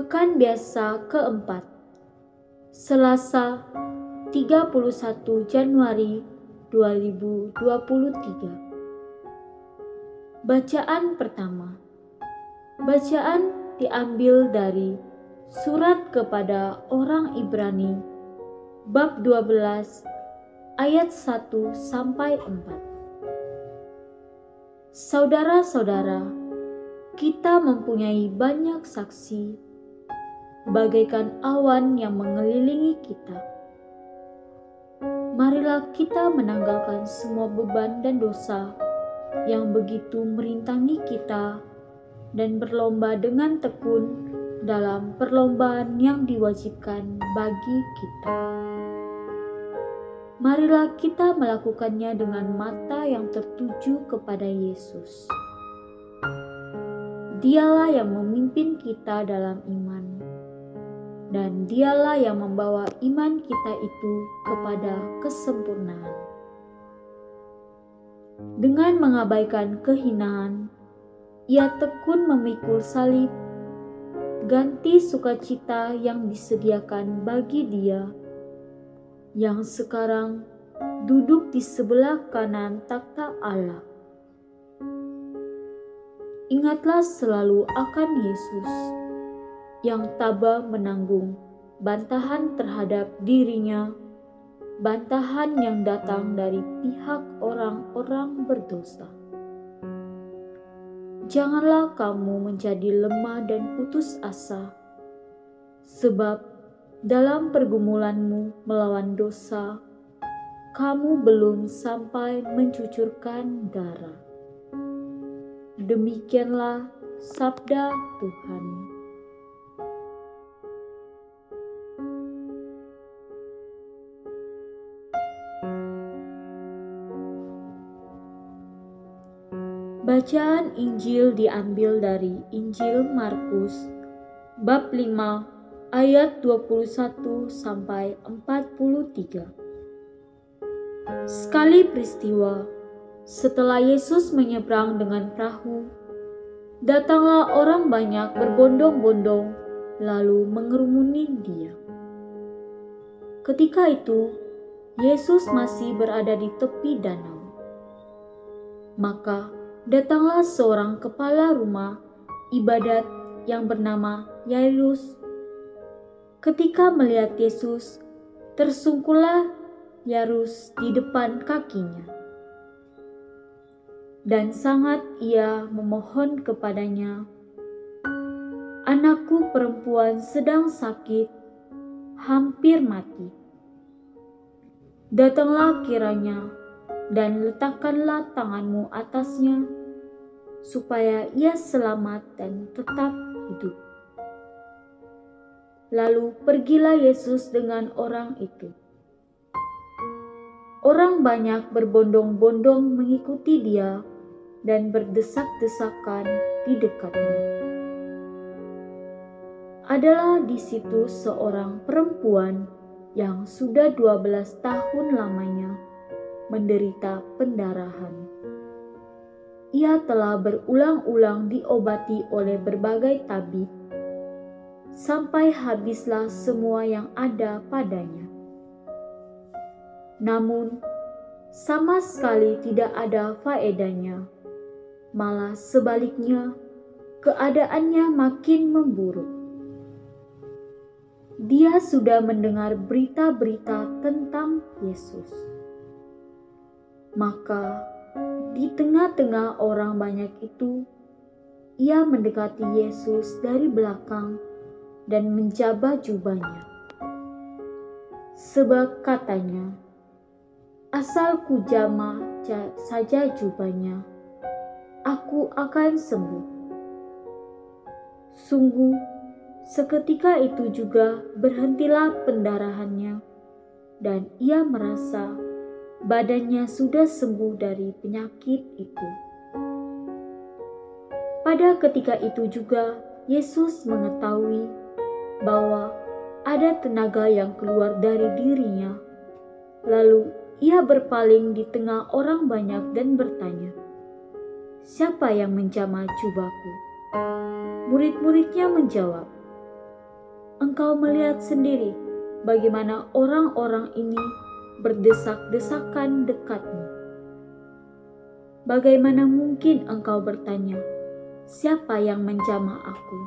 Pekan biasa keempat Selasa 31 Januari 2023 Bacaan pertama. Bacaan diambil dari surat kepada orang Ibrani bab 12 ayat 1 sampai 4 Saudara-saudara, kita mempunyai banyak saksi bagaikan awan yang mengelilingi kita. Marilah kita menanggalkan semua beban dan dosa yang begitu merintangi kita dan berlomba dengan tekun dalam perlombaan yang diwajibkan bagi kita. Marilah kita melakukannya dengan mata yang tertuju kepada Yesus. Dialah yang memimpin kita dalam iman dan dialah yang membawa iman kita itu kepada kesempurnaan. Dengan mengabaikan kehinaan, ia tekun memikul salib, ganti sukacita yang disediakan bagi dia, yang sekarang duduk di sebelah kanan takhta Allah. Ingatlah selalu akan Yesus yang tabah menanggung bantahan terhadap dirinya, bantahan yang datang dari pihak orang-orang berdosa. Janganlah kamu menjadi lemah dan putus asa, sebab dalam pergumulanmu melawan dosa, kamu belum sampai mencucurkan darah. Demikianlah sabda Tuhan. Bacaan Injil diambil dari Injil Markus bab 5 ayat 21 sampai 43. Sekali peristiwa setelah Yesus menyeberang dengan perahu, datanglah orang banyak berbondong-bondong lalu mengerumuni dia. Ketika itu, Yesus masih berada di tepi danau. Maka datanglah seorang kepala rumah ibadat yang bernama Yairus. Ketika melihat Yesus, tersungkullah Yairus di depan kakinya. Dan sangat ia memohon kepadanya, Anakku perempuan sedang sakit, hampir mati. Datanglah kiranya dan letakkanlah tanganmu atasnya supaya ia selamat dan tetap hidup. Lalu pergilah Yesus dengan orang itu. Orang banyak berbondong-bondong mengikuti dia dan berdesak-desakan di dekatnya. Adalah di situ seorang perempuan yang sudah 12 tahun lamanya menderita pendarahan ia telah berulang-ulang diobati oleh berbagai tabib, sampai habislah semua yang ada padanya. Namun, sama sekali tidak ada faedahnya, malah sebaliknya, keadaannya makin memburuk. Dia sudah mendengar berita-berita tentang Yesus. Maka di tengah-tengah orang banyak itu, ia mendekati Yesus dari belakang dan menjabah jubahnya. Sebab katanya, asal ku jama saja jubahnya, aku akan sembuh. Sungguh, seketika itu juga berhentilah pendarahannya, dan ia merasa badannya sudah sembuh dari penyakit itu. Pada ketika itu juga Yesus mengetahui bahwa ada tenaga yang keluar dari dirinya. Lalu ia berpaling di tengah orang banyak dan bertanya, "Siapa yang menjamah jubahku?" Murid-muridnya menjawab, engkau melihat sendiri bagaimana orang-orang ini berdesak-desakan dekatmu. Bagaimana mungkin engkau bertanya, siapa yang menjamah aku?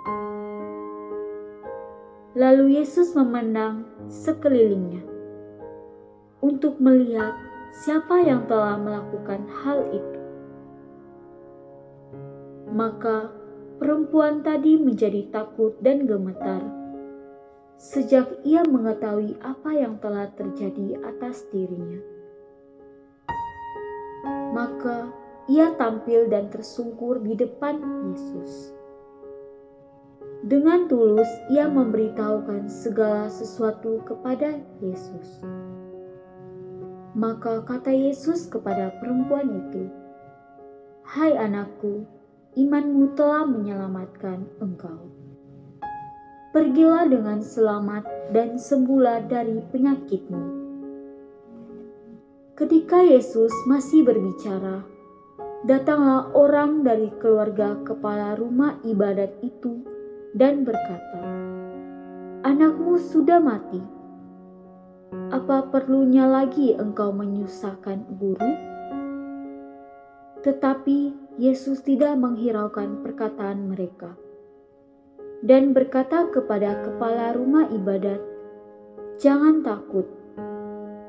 Lalu Yesus memandang sekelilingnya untuk melihat siapa yang telah melakukan hal itu. Maka perempuan tadi menjadi takut dan gemetar sejak ia mengetahui apa yang telah terjadi atas dirinya. Maka ia tampil dan tersungkur di depan Yesus. Dengan tulus ia memberitahukan segala sesuatu kepada Yesus. Maka kata Yesus kepada perempuan itu, "Hai anakku, imanmu telah menyelamatkan engkau. Pergilah dengan selamat dan sembuhlah dari penyakitmu." Ketika Yesus masih berbicara, datanglah orang dari keluarga kepala rumah ibadat itu dan berkata, "Anakmu sudah mati. Apa perlunya lagi engkau menyusahkan guru?" Tetapi Yesus tidak menghiraukan perkataan mereka dan berkata kepada kepala rumah ibadat, "Jangan takut,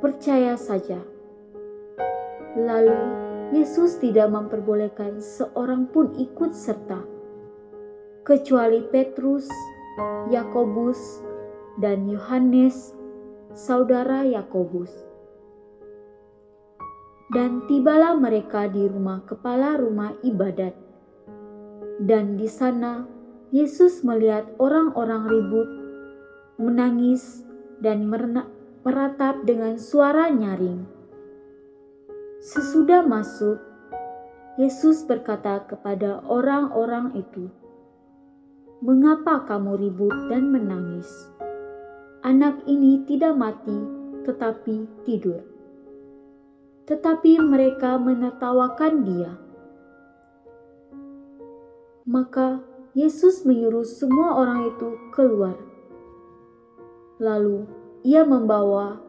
percaya saja." Lalu Yesus tidak memperbolehkan seorang pun ikut serta kecuali Petrus, Yakobus, dan Yohanes, saudara Yakobus. Dan tibalah mereka di rumah kepala rumah ibadat. Dan di sana Yesus melihat orang-orang ribut, menangis, dan meratap dengan suara nyaring. Sesudah masuk, Yesus berkata kepada orang-orang itu, Mengapa kamu ribut dan menangis? Anak ini tidak mati, tetapi tidur. Tetapi mereka menertawakan dia. Maka Yesus menyuruh semua orang itu keluar. Lalu ia membawa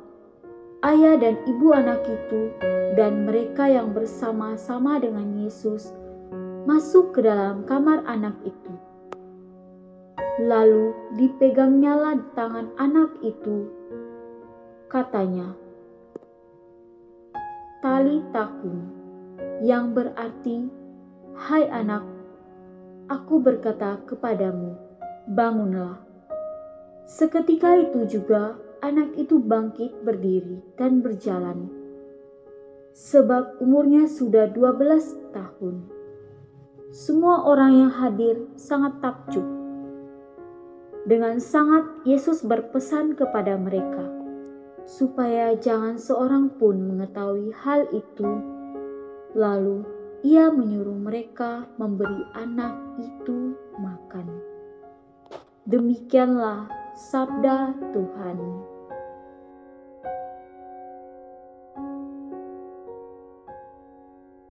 ayah dan ibu anak itu dan mereka yang bersama-sama dengan Yesus masuk ke dalam kamar anak itu. Lalu dipegangnyalah tangan anak itu. Katanya, Tali takum, yang berarti, Hai anak, aku berkata kepadamu, bangunlah. Seketika itu juga anak itu bangkit berdiri dan berjalan. Sebab umurnya sudah 12 tahun. Semua orang yang hadir sangat takjub dengan sangat Yesus berpesan kepada mereka supaya jangan seorang pun mengetahui hal itu. Lalu ia menyuruh mereka memberi anak itu makan. Demikianlah sabda Tuhan.